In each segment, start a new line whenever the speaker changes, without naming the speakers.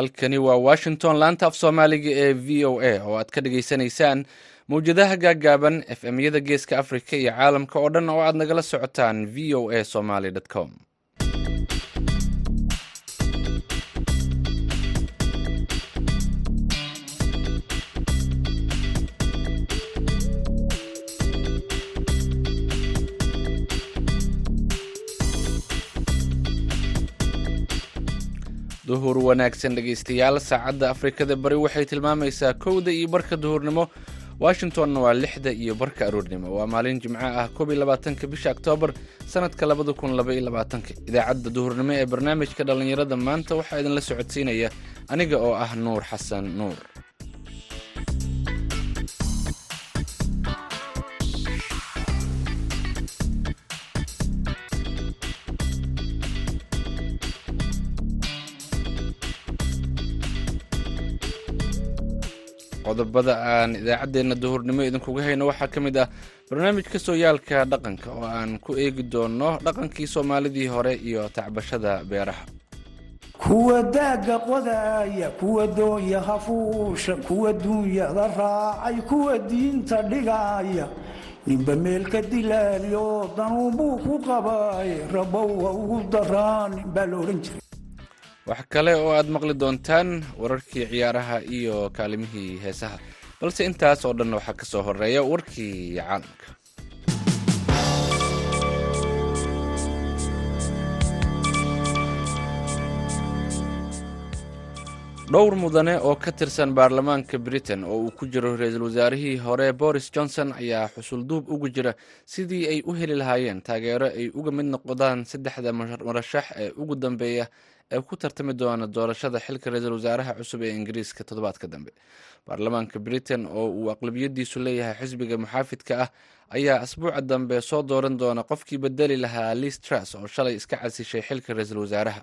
halkani waa washington laanta af soomaaliga ee v o a oo aad ka dhagaysanaysaan mawjadaha gaaggaaban f m yada geeska africa iyo caalamka oo dhan oo aad nagala socotaan v o a somaly com duhur wanaagsan dhegaystayaal. Saacadda afrikada bari waxay tilmaamaysaa kowda iyo barka duhurnimo. Washingtonna waa lixda iyo barka aroornimo. Waa maalin jimco ah koob iyo labaatanka bisha oktoobar sanadka labada kun laba iyo labaatanka. Idaacadda duhurnimo ee barnaamijka dhallinyarada maanta waxaa idinla socodsiinaya aniga oo ah nuur xasan nuur qodobada aan idaacaddeenna duhurnimo idinkuga hayno. Waxaa ka mid ah barnaamijka sooyaalka dhaqanka oo aan ku eegi doono dhaqankii soomaalidii hore iyo tacbashada beeraha.
Kuwa daaga qodaaya kuwa doonya hafuusha kuwa duunyada raacay kuwa diinta dhigaaya. Ninba meelka dilaaliyo danuunbuu ku qabaay rabowa ugu daraa ninbaa la odhan jiray
wax kale oo aad maqli doontaan wararkii ciyaaraha iyo kaalimihii heesaha. Balse intaas oo dhan waxaa ka soo horreeya warkii caalamka dhowr mudane oo ka tirsan baarlamaanka britain oo uu ku jiro ra'iisul wasaarihii hore boris johnson ayaa xusulduub ugu jira sidii ay u heli lahaayeen taageero ay uga mid noqdaan saddexda marashax ee ugu dambeeya ee ku tartami doona doorashada xilka ra'iisul wasaaraha cusub ee ingiriiska toddobaadka dambe. Baarlamaanka britain oo uu aqlabiyadiisu leeyahay xisbiga muxaafidka ah ayaa asbuuca dambe soo dooran doona qofkii bedeli lahaa liis tras oo shalay iska casishay xilka ra'iisul wasaaraha.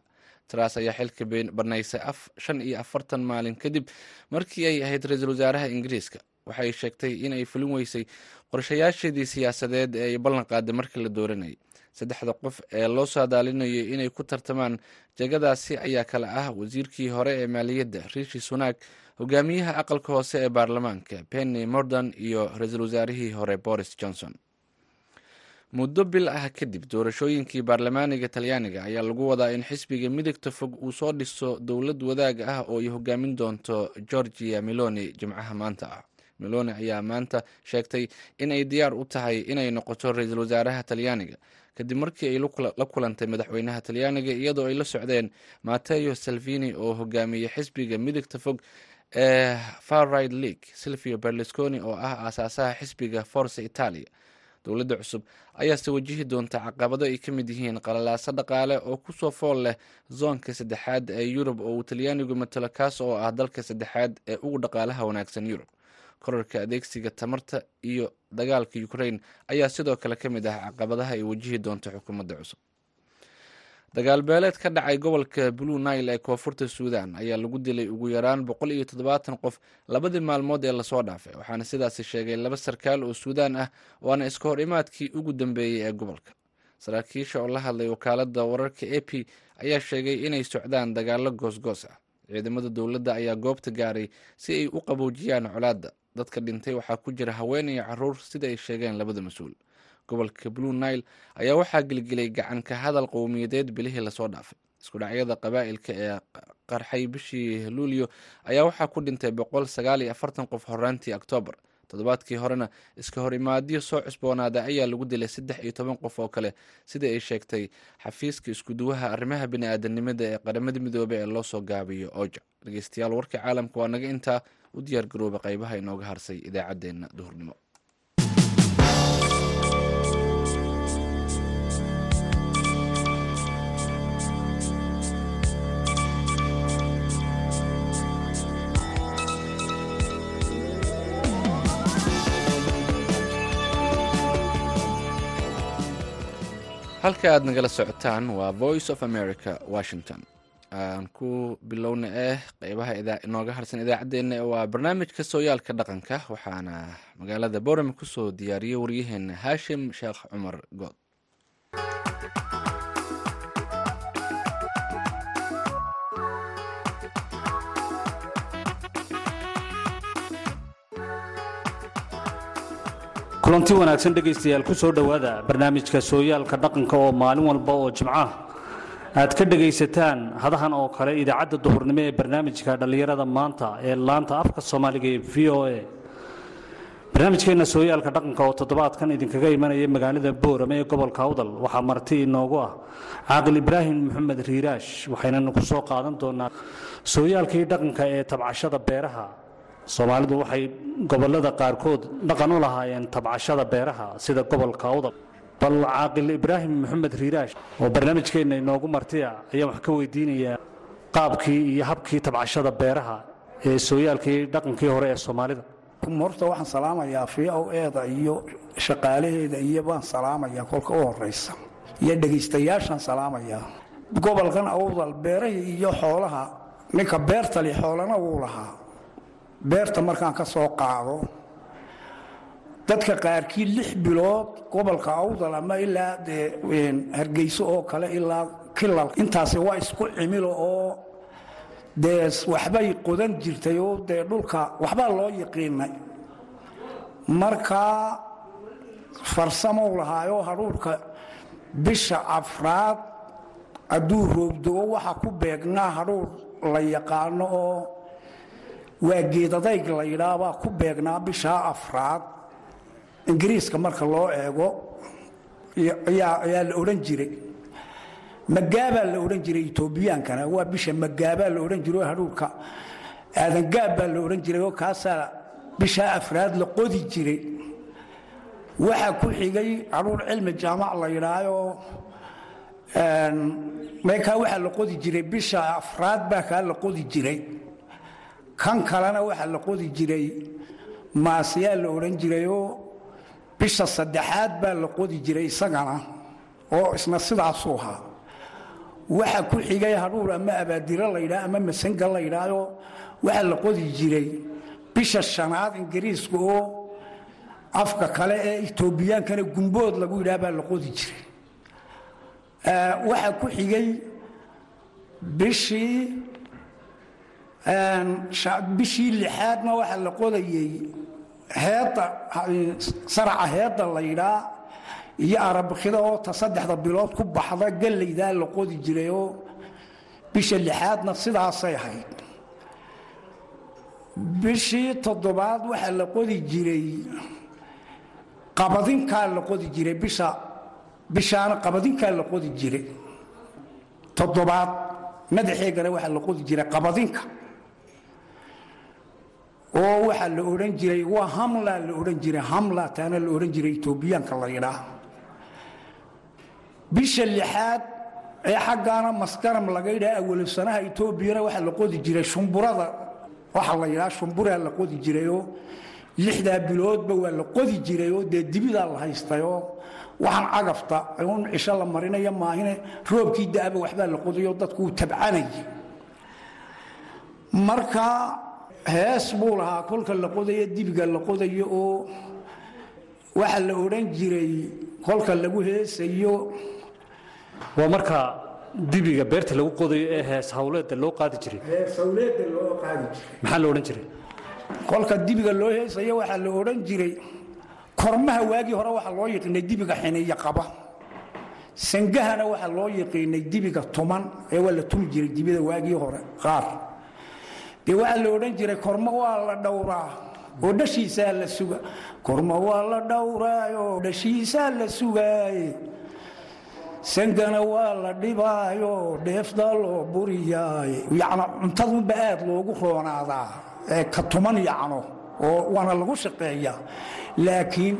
Tras ayaa xilka banaysay shan iyo afartan maalin kadib markii ay ahayd ra'iisul wasaaraha ingiriiska. Waxay sheegtay in ay fulin weysay qorshayaasheedii siyaasadeed ee ay ballan qaaday markii la dooranayay saddexda qof ee loo saadaalinayo inay ku tartamaan jegadaasi ayaa kale ah wasiirkii hore ee maaliyadda riishi sunaag hogaamiyaha aqalka hoose ee baarlamaanka penny morden iyo ra'iisul wasaarihii hore boris johnson. Muddo bil ah kadib doorashooyinkii baarlamaaniga talyaaniga ayaa lagu wadaa in xisbiga midigta fog uu soo dhiso dowlad wadaag ah oo ay hogaamin doonto georgia meloni jimcaha maanta ah. Meloni ayaa maanta sheegtay in ay diyaar u tahay inay noqoto ra'iisul wasaaraha talyaaniga kadib markii ay la kulantay madaxweynaha talyaaniga iyadoo ay la socdeen mateo salvini oo hogaamiyey xisbiga midigta fog ee farride league silvio berlusconi oo ah aasaasaha xisbiga force italia. Dowladda cusub ayaase wajihi doonta caqabado ay ka mid yihiin qalalaaso dhaqaale oo ku soo fool leh zoonka saddexaad ee yurub oo uu talyaanigu matalo kaas oo ah dalka saddexaad ee ugu dhaqaalaha wanaagsan yurub korarka adeegsiga tamarta iyo dagaalka ukraine ayaa sidoo kale ka mid ah caqabadaha ay wajihi doonto xukuumadda cusub. Dagaal beeleed ka dhacay gobolka blue nile ee koonfurta suudan ayaa lagu dilay ugu yaraan boqol iyo toddobaatan qof labadii maalmood ee la soo dhaafay waxaana sidaasi sheegay laba sarkaal oo suudaan ah waana iska hor imaadkii ugu dambeeyey ee gobolka. Saraakiisha oo la hadlay wakaalada wararka a p ayaa sheegay inay socdaan dagaalo goosgoos ah. Ciidamada dowladda ayaa goobta gaaray si ay u qaboojiyaan colaadda dadka dhintay waxaa ku jira haween iyo carruur sida ay sheegeen labada mas'uul. Gobolka blue nile ayaa waxaa gelgelay gacan ka hadal qowmiyadeed bilihii la soo dhaafay. Isku dhacyada qabaa'ilka ee qarxay bishii luulyo ayaa waxaa ku dhintay boqol sagaal iyo afartan qof horaantii oktoobar toddobaadkii horena iska hor imaadyo soo cusboonaada ayaa lagu dilay saddex iyo toban qof oo kale sida ay sheegtay xafiiska iskuduwaha arrimaha bini-aadanimada ee qaramada midoobey ee loo soo gaabiyo oja dhegeystayaal warka caalamka waa naga intaa u diyaar garooba qaybaha inooga harsay idaacaddeenna duhurnimo. Halka aad nagala socotaan waa voice of america washington aan ku bilowna eh qeybaha inooga harsan idaacaddeenna waa barnaamijka sooyaalka dhaqanka waxaana magaalada boorame ku soo diyaariyay waryaheena haashim sheekh cumar good.
Kulanti wanaagsan dhegaystayaal ku soo dhowaada barnaamijka sooyaalka dhaqanka oo maalin walba oo jimcaha aad ka dhegaysataan hadahan oo kale idaacadda duhurnimo ee barnaamijka dhallinyarada maanta ee laanta afka soomaaliga ee v o a. Barnaamijkeenna sooyaalka dhaqanka oo toddobaadkan idinkaga imanaya magaalada boorame ee gobolka awdal waxaa marti inoogu ah caaqil ibraahim maxamed riiraash waxaynanu ku soo qaadan doonaa sooyaalkii dhaqanka ee tabcashada beeraha. Soomaalidu waxay gobollada qaarkood dhaqan u lahaayeen tabcashada beeraha sida gobolka awdal bal caaqil ibraahim maxamed riiraash oo barnaamijkeenna inoogu martiya ayaan wax ka weydiinayaa qaabkii iyo habkii tabcashada beeraha ee sooyaalkii dhaqankii hore ee soomaalida.
Horta waxaan salaamayaa v o eeda iyo shaqaalaheeda iyo baan salaamayaa kolka u horaysa iyo dhegaystayaashaan salaamayaa. Gobolkan awdal beerahii iyo xoolaha ninka beertali xoolana wuu lahaa. Beerta markaan ka soo qaado dadka qaarkii lix bilood gobolka awdal ama ilaa hargeyso oo kale ilaa kilal. Intaasi waa isku cimilo oo dee waxbay qodan jirtay oo dee dhulka waxbaa loo yiqiinay markaa farsamow lahaayoo hadhuurhka bisha afraad hadduu roogdogo waxa ku beegnaa hadhuur la yaqaano oo waa geedadayg la yidhaabaa ku beegnaa bishaa afraad ingiriiska marka loo eego ayaa la odhan jiray. Magaabaa la odhan jiray etoobiyaankana waa bisha magaabaa la odhan jiray oo hadhuurka aadangaab baa la odhan jiray oo kaasaa bishaa afraad la qodi jiray. Waxaa ku xigay hadhuur cilmi jaamac la yidhaayoo meekaa waxaa la qodi jiray bisha afraad baa kaa la qodi jiray. Kan kalena waxaa la qodi jiray maasyaa la odhan jirayoo bisha saddexaad baa la qodi jiray isagana oo isna sidaasuu ahaa. Waxa ku xigay hadhuur ama abaadiro la yidhaa ama masanga la yidhaayoo waxaa la qodi jiray bisha shanaad ingiriiska oo afka kale ee etoobiyaankana gumbood lagu yidhaha baa la qodi jiray. Waxaa ku xigay bishii bishii lixaadna waxaa la heedda saraca heedda la yidhaa iyo arabikida oo ta saddexda bilood ku baxda gallaydaa la qodi jiray oo bisha lixaadna sidaasay ahayd. Bishii toddobaad waxaa la qodi jiray qabadinkaa la qodi jiray bisha bishaana qabadinkaa la qodi jiray. Toddobaad madaxeegana waxaa la qodi jiray qabadinka oo waxaa la odhan jiray waa hamla la odhan jiray hamla taana la odhan jiray etoobiyaanka la yidhaa bisha lixaad ee xaggaana maskaram laga yidhaha awalosanaha etoobiyana waxaa la qodi jiray shumburada waxaa la yidhaha shumburaa la qodi jirayoo lixdaa biloodba waa la qodi jirayoo dee dibidaa la haystayoo waxaan cagafta un cisho la marinayo maahine roobkii da'aba waxbaa la qodayoo dadku uu tabcanayay marka hees buu lahaa kolka la qodayo dibiga la qodayo oo waxaa la odhan jiray kolka lagu heesayo.
Waa marka dibiga beerta lagu qodayo ee hees hawleedda loo qaadi jiray.
Heesawleedda loo qaadi jiray.
Maxaa la odhan jiray?
Kolka dibiga loo heesayo waxaa la odhan jiray kormaha waagii hore waxaa loo yiqiinay dibiga xiniya qaba. Sangahana waxaa loo yiqiinay dibiga tuman ee waa la tumi jiray dibida waagii hore qaar dee waxaa la odhan jiray kormo waa la dhowraa oo dhashiisaa la suga kormo waa la dhowraayo dhashiisaa la sugaaye sangana waa la dhibaayo dheefdaa loo buriyaaye yacna cuntadunba aad loogu roonaadaa ka tuman yacno oo waana lagu shaqeeyaa. Laakiin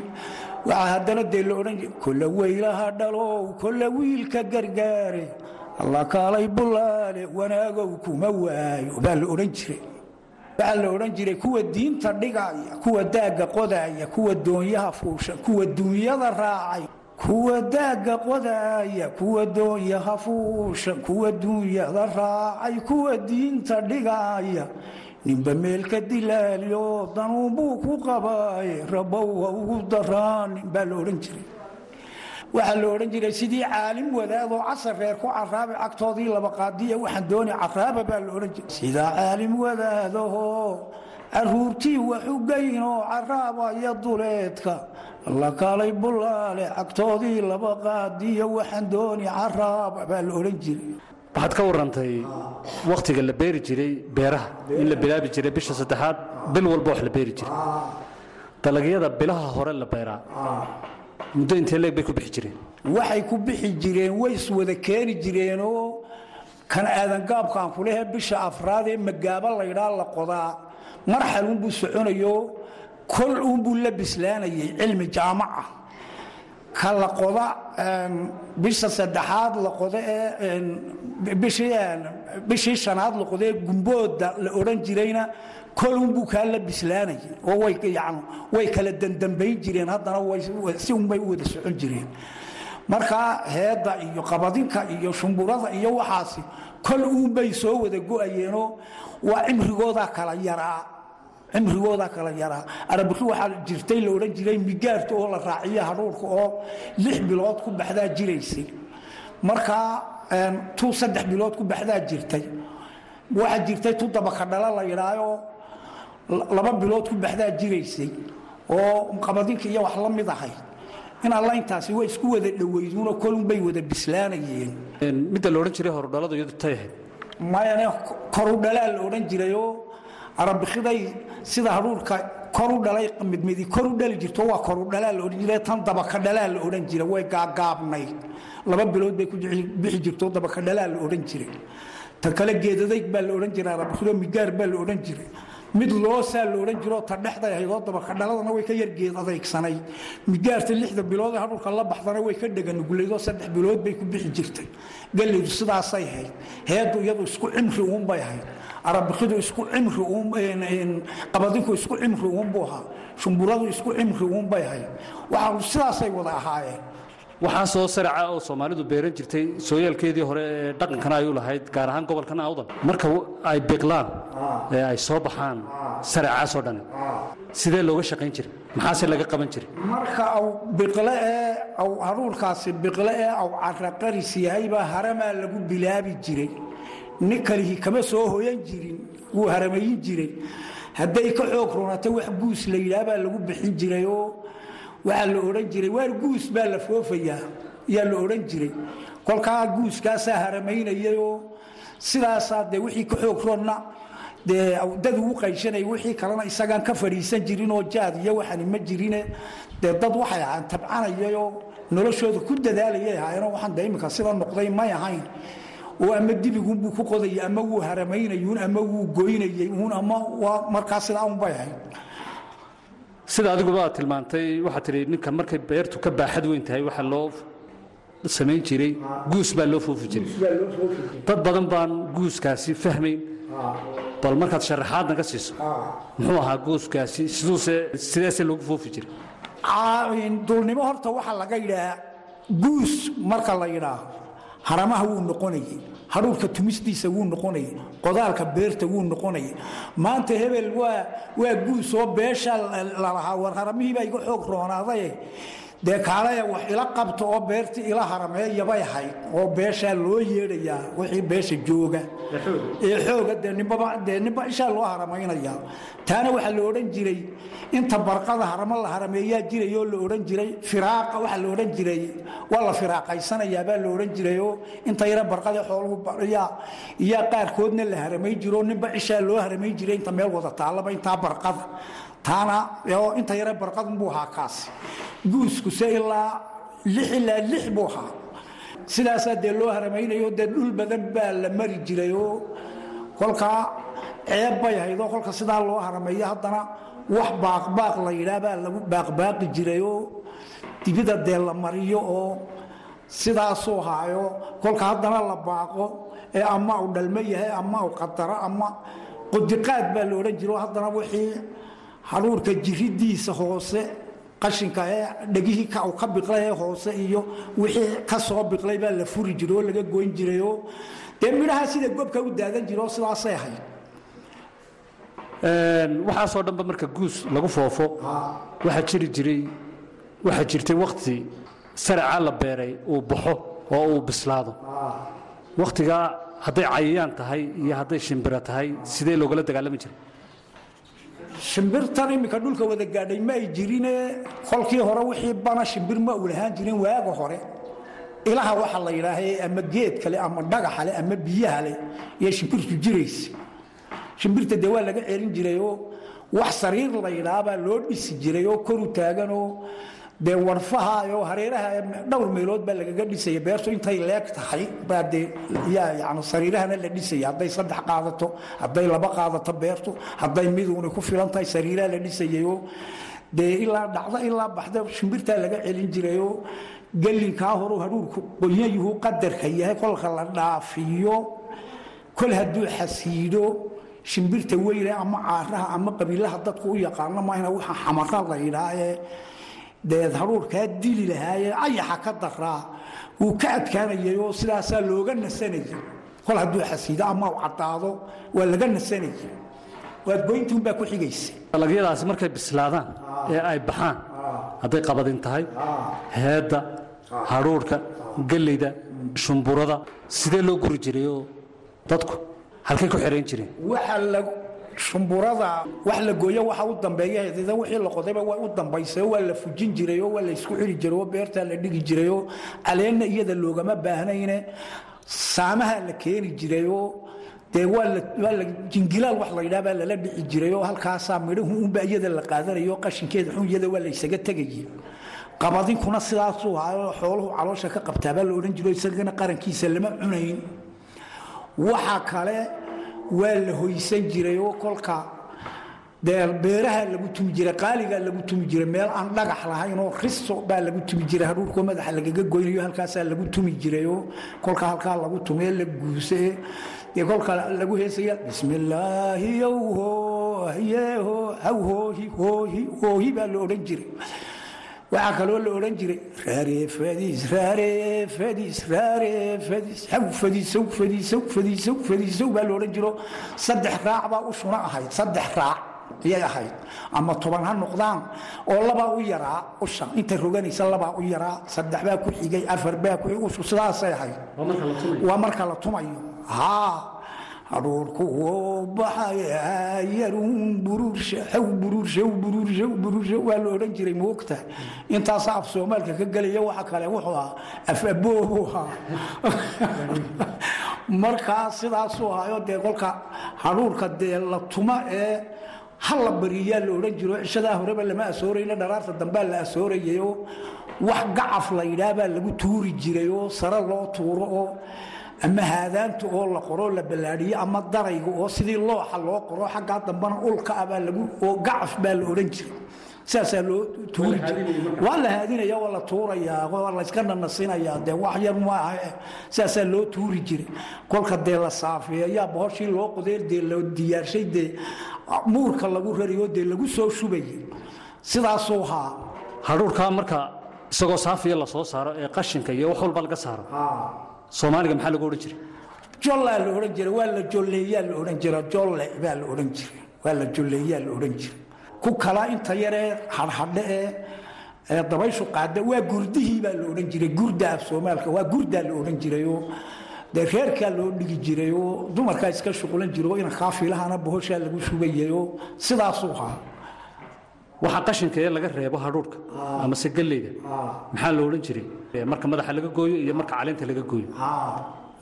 waxaa haddana dee la odhan jira kolla weylaha dhalow kolla wiilka gargaare alla kaalay bulaale wanaagow kuma waayo baa la odhan jiray. Waxaa la odhan jiray kuwa diinta dhigaya kuwa daagga qodaaya kuwa doonyaha fuusha kuwa duunyada raacay kuwa daagga qodaaya kuwa doonyaha fuusha kuwa duunyada raacay kuwa diinta dhigaya. Ninba meelka dilaaliyo danuunbuu ku qabaaye rabow ha ugu daraanin baa la odhan jiray waxaa la odhan jiray sidii caalim wadaadoo casar reer ku caraabay cagtoodii laba qaadiya waxaan dooni caraaba baa la odhan jiray. Sidaa caalim wadaadahoo caruurtii waxugaynoo caraabaya duleedka la kaalay bulaale cagtoodii laba qaadiyo waxaan dooni caraaba baa la odhan jiray.
Waxaad ka warantay wakhtiga la beeri jiray beeraha in la bilaabi jiray bisha saddexaad bil walba wax la beeri jiray. Dalagyada bilaha hore la beeraa muddo intee leeg bay ku bixi jireen?
Waxay ku bixi jireen way iswada keeni jireenoo kan aadangaabkaan kulehe bisha afraad ee magaaba laydhaa la qodaa. Marxal unbuu soconayo kol unbuu la bislaanayay cilmi jaamaca ka la qoda bisha saddexaad la qoda ee bishii shanaad la qoda ee gumbooda la odhan jirayna kol unbuu kaa la bislaanayay oo way kala dandambayn jireen haddana si unbay u wada socon jireen. Markaa heedda iyo qabadinka iyo shumburada iyo waxaasi kol uunbay soo wada go'ayeenoo waa cimrigoodaa kala yaraa cimrigoodaa kala yaraa. Arabiki waxaa jirtay la odhan jiray migaarta oo la raaciyo hadhuurka oo lix bilood ku baxdaa jiraysay. Markaa tu saddex bilood ku baxdaa jirtay. Waxaa jirtay tu dabakadhala la yidhaayoo laba bilood ku baxdaa jiraysay oo qabadinka iyo wax la mid ahayd in alla intaasi way isku wada dhowayduunoo kolunbay wada bislaanayeen.
Midda la odhan jiray horudhaladu iyadu tay ahayd.
Mayane korudhalaa la odhan jirayoo arabikiday sida hadhuurka koru dhalay midmidi koru dhali jirto waa korudhalaa la odhan jiray tan dabakadhalaa la odhan jiray way gaagaabnayd laba bilood bay ku bixi jirto dabakadhalaa la odhan jiray. Ta kale geedadayg baa la odhan jiray arabikido migaar baa la odhan jiray mid loosaa la odhan jiroo ta dhexday ahaydoo dabakadhaladana way ka yar geedadaygsanayd migaarta lixda bilood ee hadhulka la baxdana way ka dheganugulaydoo saddex bilood bay ku bixi jirtay. Gallaydu sidaasay ahayd heeddu iyadu isku cimri uunbay ahayd arabikidu isku cimri qabadinku isku cimri uunbuu ahaa. Shumburadu isku cimri uunbay ahayd waxaa sidaasay wada ahaayeen
waxaa soo saraca oo soomaalidu beeran jirtay sooyaalkeedii hore ee dhaqankana ay lahayd gaar ahaan gobolkan awdal. Marka ay biqlaan ee ay soo baxaan saracaasoo dhan sidee looga shaqayn jiray? Maxaase laga qaban jiray?
Marka aw biqle ee aw haruurkaasi biqle ee aw caraqaris yahaybaa haramaa lagu bilaabi jiray. Nin kama soo hoyan jirin wuu haramayin jiray. Hadday ka xoog runata wax guus la yidhaah baa lagu bixin jirayoo waxaa la odhan jiray waar guus baa la foofayaa yaa la odhan jiray. Kolkaa guuskaasaa haramaynayayoo sidaasaa dee wixii ka xoog roonna dee dad ugu qayshanaya wixii kalena isagaan ka fadhiisan jirinoo jaad iyo waxani ma jirine dee dad waxay ahaan tabcanayayoo noloshooda ku dadaalayay ahaayeenoo waxaan dee iminka sida noqday may ahayn. Oo ama dibiguunbuu ku qodayay ama wuu haramaynayuun ama wuu goynayay uun ama waa markaa sidaa unbay ahayd
sida adiguba aad tilmaantay waxaad tidhi ninka markay beertu ka baaxad weyn tahay waxaa loo samayn jiray guus baa loo foofi jiray. Dad badan baan guuskaasi fahmayn. Bal markaad sharaxaad naga siiso muxuu ahaa guuskaasi siduuse sideese loogu foofi jiray.
Duulnimo horta waxaa laga yidhaah guus marka la yidhaaho haramaha wuu noqonayay hadhuurka tumistiisa wuu noqonayay qodaalka beerta wuu noqonayay maanta hebel waa waa guus oo beesha lalahaa war haramihiibaa iga xoog roonaaday dee kaalaya wax ila qabta oo beerta ila harameeyabay ahayd oo beeshaa loo yeedhayaa wixii beesha jooga. Ee xooga dee nimbaba dee nimba ishaa loo haramaynaya. Taana waxaa la odhan jiray inta barqada haramo la harameeyaa jirayoo la odhan jiray firaaqa waxaa la odhan jiray waa la firaaqaysanayaa baa la odhan jirayoo inta yara barqada xooluhu yaa iyaa qaarkoodna la haramayn jiro ninba ishaa loo haramayn jiray inta meel wada taallaba intaa barqada taana inta yara barqadunbuu ahaa kaasi guuskuse ilaa ilaa lix buu ahaa sidaasaa dee loo haramaynayo dee dhul badan baa la mari jirayoo kolkaa ceeb bay ahaydoo kolka sidaa loo harameeyo haddana wax baaqbaaq la yidhaah baa lagu baaqbaaqi jirayoo dibida dee la mariyo oo sidaasuu haayo kolka haddana la baaqo ee ama uu dhalmo yahay ama uu qadaro ama qodiqaad baa la odhan jiro haddana wixii hadhuurka jiridiisa hoose qashinka ee dhegihii ka biqlay ee hoose iyo wixii ka soo biqlay baa la furi jira oo laga goyn jirayoo dee midhaha sida gobka u daadan jira oo sidaasay ahayd.
Waxaasoo dhanba marka guus lagu foofo waxaa jiri jiray waxaa jirtay wakhti saracaa la beeray uu baxo oo uu bislaado. Wakhtigaa hadday cayayaan tahay iyo hadday shimbiro tahay sidee loogala dagaalami jiray
shimbirtan iminka dhulka wada gaadhay ma ay jirine? Kolkii hore wixii bana shimbir ma uu lahaan jirin waaga hore. Ilaha waxa la yidhaaha ama geed kale ama dhagaxa le ama biyaha leh iyo shimbirtu jiraysa. Shimbirta dee waa laga celin jirayoo wax sariir la yidhaabaa loo dhisi jiray oo koru taaganoo dee warfaha oo hareeraha dhowr meelood baa lagaga dhisaya. Beertu intay leeg tahay baa dee yani sariirahana la dhisaya. Hadday saddex qaadato hadday laba qaadato beertu hadday miduuni ku filan tahay sariiraha la dhisayayoo. Dee ilaa dhacdo ilaa baxda shimbirtaa laga celin jirayoo gelinkaa horu hadhuurku qoyayuhu qadarka yahay kolka la dhaafiyo kol hadduu xasiidho shimbirta weyne ama caaraha ama qabiilaha dadku u yaqaano maahna waxa xamara la yidhaahee deed hadhuurkaa dili lahaayee ayaxa ka daraa wuu ka adkaanayayoo sidaasaa looga nasanaya kol hadduu xasiido ama u caddaado waa laga nasanaya waad goyntuunbaa ku xigaysa
dalagyadaasi markay bislaadaan ee ay baxaan hadday qabadin tahay heedda hadhuurhka gellayda shumburada sidee loo guri jirayoo dadku halkay ku xirayn jireen
shumburada wax la gooyo waxa u dambeeya wixii la qodayba waa u dambaysa waa la fujin jiray oo waa la isku xiri jiray oo beertaa la dhigi jiray oo caleenna iyada loogama baahnayne saamaha la keeni jiray oo dee waa la jingilaal wax la yidhaha baa lala dhici jiray oo halkaasaa midhahu unba iyada la qaadanayo qashinkeeda xun iyada waa la ysaga tegayay qabadinkuna sidaasuu ahaayoo xooluhu caloosha ka qabtaabaa la odhan jiro isagana qarankiisa lama cunayn. Waxa kale waa la hoysan jiray oo kolka dee beeraha lagu tumi jiray qaaligaa lagu tumi jiray meel aan dhagax lahayn oo riso baa lagu tumi jiray hadhuurkoo madaxa lagaga goynayo halkaasaa lagu tumi jirayoo kolka halkaa lagu tumee la guusee dee kolka lagu heesaya bismillaahi yowhohyeho hawhoohi hoohi hoohi baa la odhan jiray waxaa kaloo la odhan jiray baa la odhan jiro saddex raac baa u shuna ahayd saddex raac ayay ahayd. Ama toban ha noqdaan oo labaa u yaraa usha inta roganaysa labaa u yaraa saddex baa ku xigay afar baa ku sidaasay ahayd. Waa marka la tumayo hadhuurku baxayayarun buruursha haw buruursha waa la odhan jiray moogta intaasaa af soomaalka ka gelaya waxa kale wuxuu ahaa af ahaa. Markaa sidaasuu ahaayo dee kolka hadhuurka dee la tuma ee hala bariyaa la odhan jiro cishadaa horeba lama asoorayna dharaarta dambaa la asoorayayoo wax gacaf la yidhaah baa lagu tuuri jiray oo sare loo tuuro oo ama haadaanta oo la qoroo la ballaadhiyo ama darayga oo sidii looxa loo qoro xaggaa dambana ulka ah baa lagu oo gacaf baa la odhan jiray. Saasaa loo tuuri jiray. Waa la haadinaya waa la tuurayaa waa layska nanasinayaa dee wax yar maaha saasaa loo tuuri jiray. Kolka dee la saafeeyaa bohoshii loo qodee dee la diyaarshay dee muurka lagu rariyo dee lagu soo shubayay sidaasuu haa.
Hadhuurkaa marka isagoo saafiya la soo saaro ee qashinka iyo wax walba laga saaro soomaaliga maxaa lagu odhan jiray?
Jollaa la odhan jiray waa la jolleeyaa la odhan jira jolle baa la odhan jiray waa la jolleeyaa la odhan jiray. Ku kala inta yaree hadhadhe ee ee dabayshu qaada waa gurdihii baa la odhan jiray gurda af soomaalka waa gurdaa la odhan jirayoo dee reerkaa loo dhigi jirayoo dumarkaa iska shuqulan jiro ina kaafilahana bohoshaa lagu shubayayoo sidaasuu ahaa
waxa qashinka ee laga reebo hadhuurhka amase gelleyda maxaa la odhan jiray? Marka madaxa laga gooyo iyo marka caleenta laga gooyo.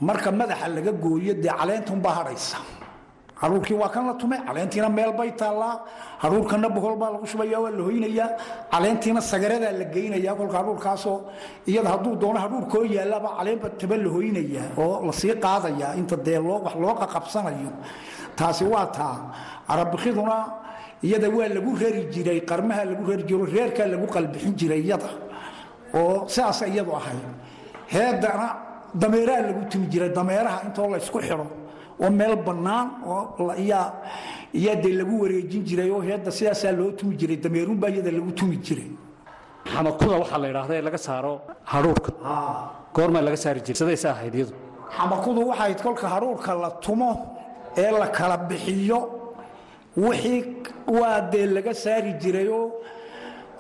Marka madaxa laga gooyo dee caleentunbaa hadhaysa. Hadhuurkii waa kan la tumay caleentiina meel bay taallaa hadhuurkana bohol baa lagu shubaya waa la hoynayaa caleentiina sagaradaa la geynaya kolka hadhuurkaasoo iyada hadduu doono hadhuurkoo yaallaba caleenba taba la hoynayaa oo la sii qaadayaa. Inta dee wax loo qaqabsanayo taasi waa taa. Arabikiduna iyada waa lagu rari jiray qarmaha lagu rari jiro reerkaa lagu qalbixin jiray iyada. Oo sidaas iyadu ahayd heedana dameeraha lagu tumi jiray dameeraha intoo la ysku xidho oo meel bannaan oo yaa dee lagu wareejin jiray oo heedda sidaasaa loo tumi jiray dameerunbaa iyada lagu tumi jiray.
Xamakuda waxaa la yidhaahda ee laga saaro hadhuurhka goormaa laga saari jiray sidaysa ahayd iyadu.
Xamakudu waxayd kolka hadhuurka la tumo ee la kala bixiyo wixii waa dee laga saari jirayoo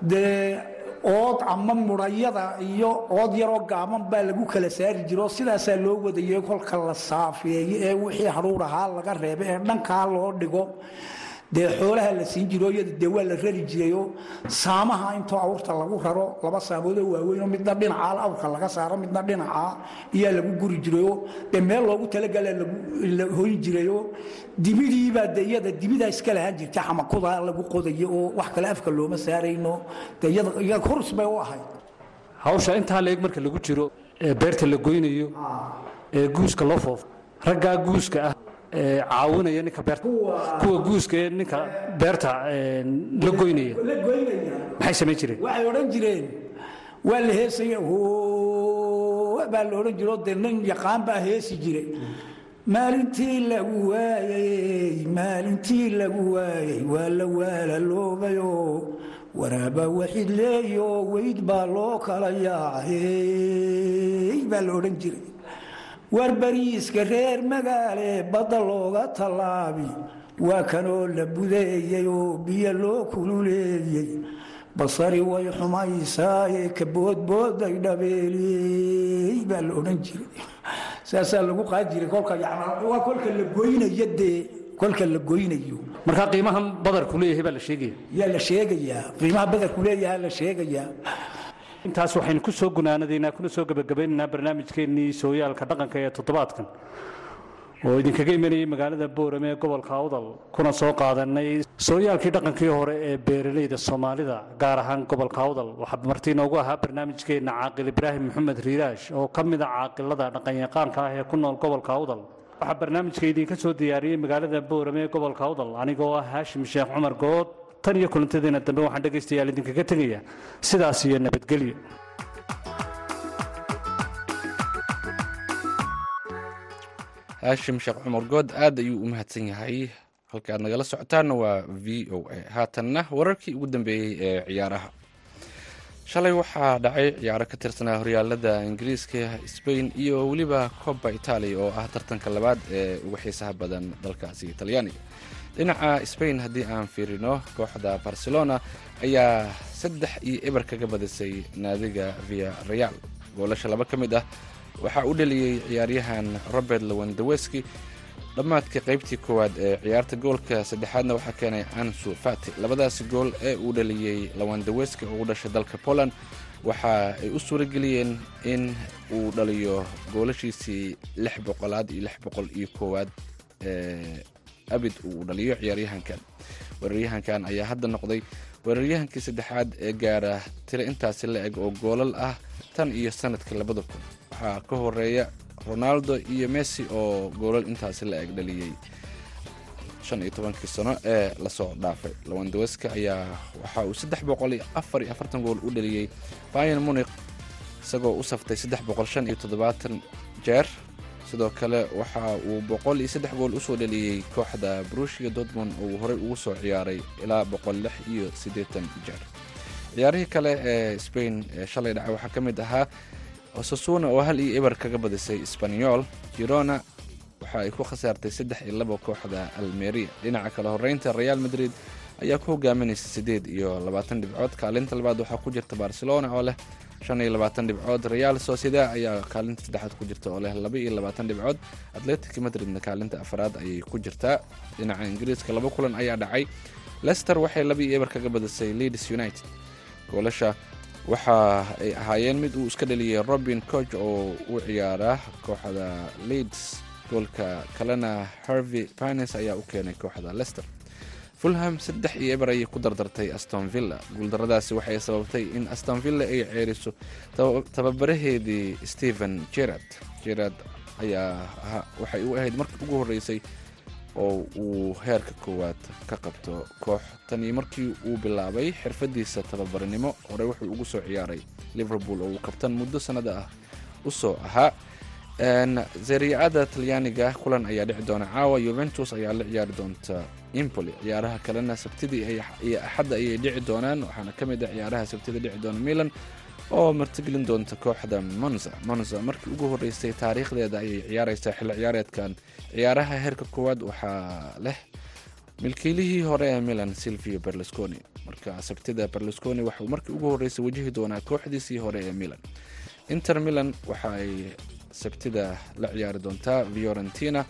dee ood ama murayada iyo ood yaroo gaaban baa lagu kala saari jiroo sidaasaa loo wadayay kolka la saafeeyo ee wixii hadhuur ahaa laga reebo ee dhankaa loo dhigo dee xoolaha la siin jiro iyada dee waa la rari jirayoo saamaha intoo awrta lagu raro laba saamoodoo waaweynoo midna dhinacaa awrka laga saaro midna dhinacaa iyaa lagu guri jirayoo dee meel loogu talagala la hoyn jirayoo dibidiibaa de iyada dibidaa iska lahaan jirta xamakudaa lagu qodayo oo wax kale afka looma saarayno. Dee iyada hurs bay u ahayd.
Hawsha intaa leeg marka lagu jiro ee beerta la goynayo ee guuska loo foofo raggaa guuska ah caawinaya ninka beerta kuwa guuska ee ninka beerta la goynaya. Maxay samayn jireen?
Waxay odhan jireen waa la heesaya baa la odhan jiro dee nin yaqaan baa heesi jiray maalintii lagu waayey maalintii lagu waayey waa la waalaloobay waraaba waxid leeyo weyd baa loo kala yaacay baa la odhan jiray war bariiska reer magaale badda looga tallaabi. Waa kanoo la budeeyey oo biyo loo kululeeyey. Basari way xumaysaaye ka boodbooday dhabeeliyey baa la odhan jiray. Saasaa lagu qaadi jiray kolka waa kolka la goynayo dee kolka la goynayo.
Markaa qiimahan badarku leeyahay baa la sheegaya.
Yaa la sheegayaa qiimaha badarku leeyaha la sheegayaa
intaas waxaynu ku soo gunaanadaynaa kuna soo gebagabaynaynaa barnaamijkeennii sooyaalka dhaqanka ee toddobaadkan. Oo idinkaga imanayay magaalada boorame ee gobolka awdal kuna soo qaadanay sooyaalkii dhaqankii hore ee beeralayda soomaalida gaar ahaan gobolka awdal. Waxaa marti inoogu ahaa barnaamijkeenna caaqil ibraahim maxamed riiraash oo ka mid a caaqilada dhaqanyaqaanka ah ee ku nool gobolka awdal. Waxaa barnaamijka idinka soo diyaariyey magaalada boorame ee gobolka awdal anigoo ah haashim sheekh cumar good tan iyo kulantadeena dambe waxaan dhegaystayaal idinkaga tegaya sidaas iyo nabadgelyo
haashim sheekh cumar good aad ayuu u mahadsan yahay. Halka aad nagala socotaanna waa v o a. Haatanna wararkii ugu dambeeyey ee ciyaaraha shalay waxaa dhacay ciyaaro ka tirsanaa horyaalada ingiriiska sbain iyo weliba coba italia oo ah tartanka labaad ee ugu xiisaha badan dalkaasi talyaaniga dhinaca sbain haddii aan fiirino kooxda barcelona ayaa saddex iyo eber kaga badisay naadiga via real goolasha laba ka mid ah waxaa u dhaliyey ciyaaryahan robert lawandaweski dhammaadka qaybtii koowaad ee ciyaarta goolka saddexaadna waxaa keenay ansu fati. Labadaasi gool ee uu dhaliyey lawandaweski oo u dhashay dalka poland waxa ay u suurageliyeen in uu dhaliyo goolashiisii lix boqolaad iyo lix boqol iyo koowaad ee abid uu dhaliyo ciyaaryahankan. Weeraryahankan ayaa hadda noqday weeraryahankii saddexaad ee gaara tiro intaasi la eg oo goolal ah tan iyo sanadka labada kun. Waxaa ka horreeya ronaldo iyo messi oo goolal intaasi la eg dhaliyey shan iyo tobankii sano ee la soo dhaafay. Lawandaweska ayaa waxa uu saddex boqol iyo afar iyo afartan gool u dhaliyey bayan munik isagoo u saftay saddex boqol shan iyo toddobaatan jeer. Sidoo kale waxa uu boqol iyo saddex gool u soo dhaliyey kooxda brushia dortmund uu horey ugu soo ciyaaray ilaa boqol lix iyo siddeetan jeer. Ciyaarihii kale ee spain ee shalay dhacay waxaa ka mid ahaa osasuna oo hal iyo eber kaga badisay sbanyol girona waxa ay ku khasaartay saddex iyo laba kooxda almeria. Dhinaca kale horeynta real madrid ayaa ku hogaaminaysa siddeed iyo labaatan dhibcood. Kaalinta labaad waxaa ku jirta barcelona oo leh shan iyo labaatan dhibcood. Real sociedad ayaa kaalinta saddexaad ku jirta oo leh laba iyo labaatan dhibcood. Atletic madridna kaalinta afraad ayay ku jirtaa dhinaca ingiriiska laba kulan ayaa dhacay. Lester waxay laba iyo eber kaga badisay leeds united. Goolasha waxa ay ahaayeen mid uu iska dhaliyey robin coch oo u ciyaara kooxda leeds. Goolka kalena harvey pines ayaa u keenay kooxda lester fulham saddex iyo eber ayay ku dardartay aston villa. Guuldaradaasi waxay sababtay in aston villa ay ceeriso tababaraheedii stephen gerard gerard ayaa waxay u ahayd markii ugu horreysay oo uu heerka koowaad ka qabto koox. Tanii markii uu bilaabay xirfadiisa tababarnimo hore wuxuu ugu soo ciyaaray liverpool oo uu kabtan muddo sannada ah u soo ahaa. Zeriacada talyaaniga kulan ayaa dhici doona. Caawa yuventus ayaa la ciyaari doonta impoli ciyaaraha kalena sabtidii iyo axadda ayay dhici doonaan waxaana ka mid ah ciyaaraha sabtida dhici doona milan oo martigelin doonta kooxda monza. Monza markii ugu horreysay taariikhdeeda ayay ciyaareysaa xilli ciyaareedkan ciyaaraha heerka koowaad waxaa leh milkiilihii hore ee milan silvio berlusconi. Marka sabtida berlusconi waxauu markii ugu horreysay wajihi doonaa kooxdiisii hore ee milan. Inter milan waxa ay sabtida la ciyaari doontaa fiorentina.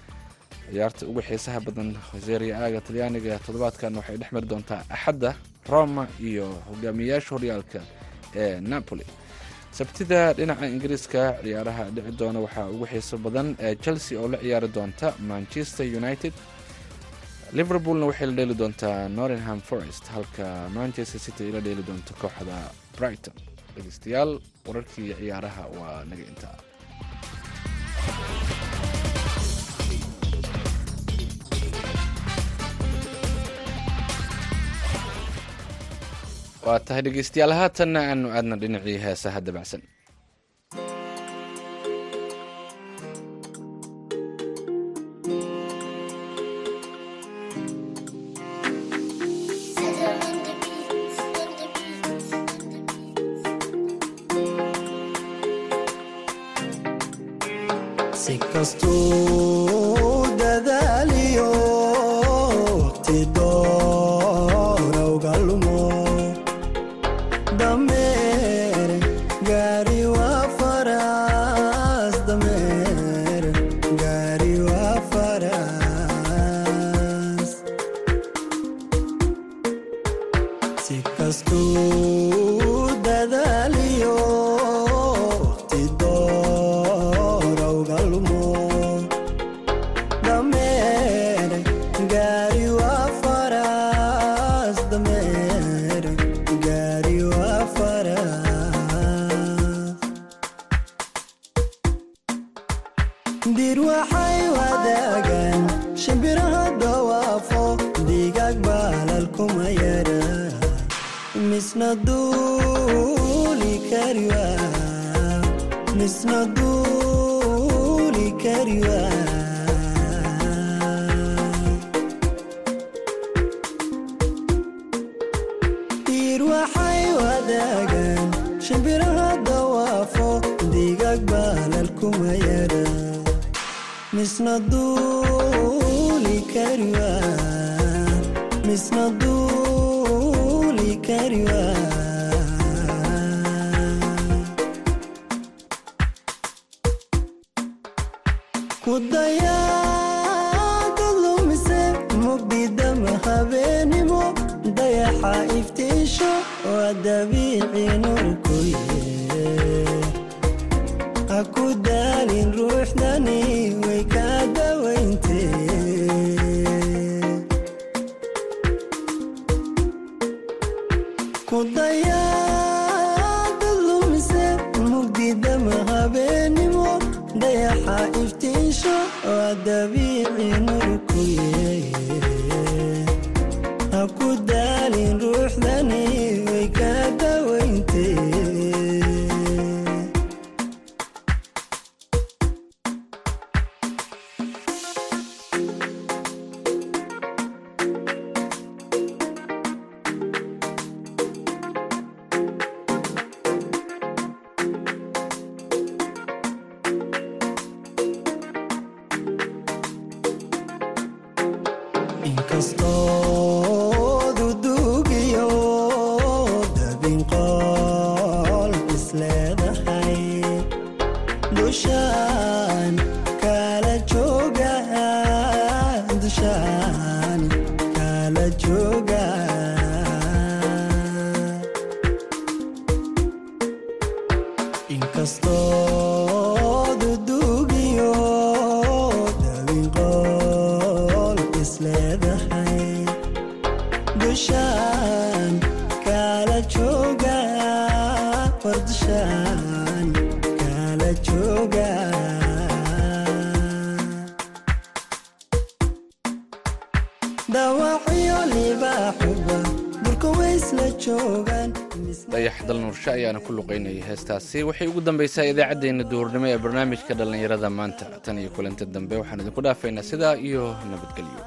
Ciyaarta ugu xiisaha badan seria aaga talyaaniga toddobaadkan waxay dhex mari doontaa axadda roma iyo hogaamiyayaasha horyaalka ee napoli sabtida dhinaca ingiriiska ciyaaraha dhici doona waxaa ugu xiiso badan ee chelsea oo la ciyaari doonta manchester united. Liverpoolna waxay la dheeli doontaa norringham forest halka manchester city ay la dheeli doonto kooxda brighton. Dhegeystayaal wararkii ciyaaraha waa naga intaa waa tahay dhegeystayaal haatanna aanu aadna dhinacii heesaha dabacsan
misna duuli kariwa dir waxay wadaagaan shimbiraha dawaafo digaag baalal kuma yara misna duuli kariwa misna duuli kariwa kudayaada kudayaada lumise mugdidama habeenimo dayaxa iftiisho jooga
heestaasi waxay ugu dambaysaa idaacaddeenna duhurnimo ee barnaamijka dhallinyarada maanta. Tan iyo kulanti dambe waxaan idinku dhaafaynaa sidaa iyo nabadgelyo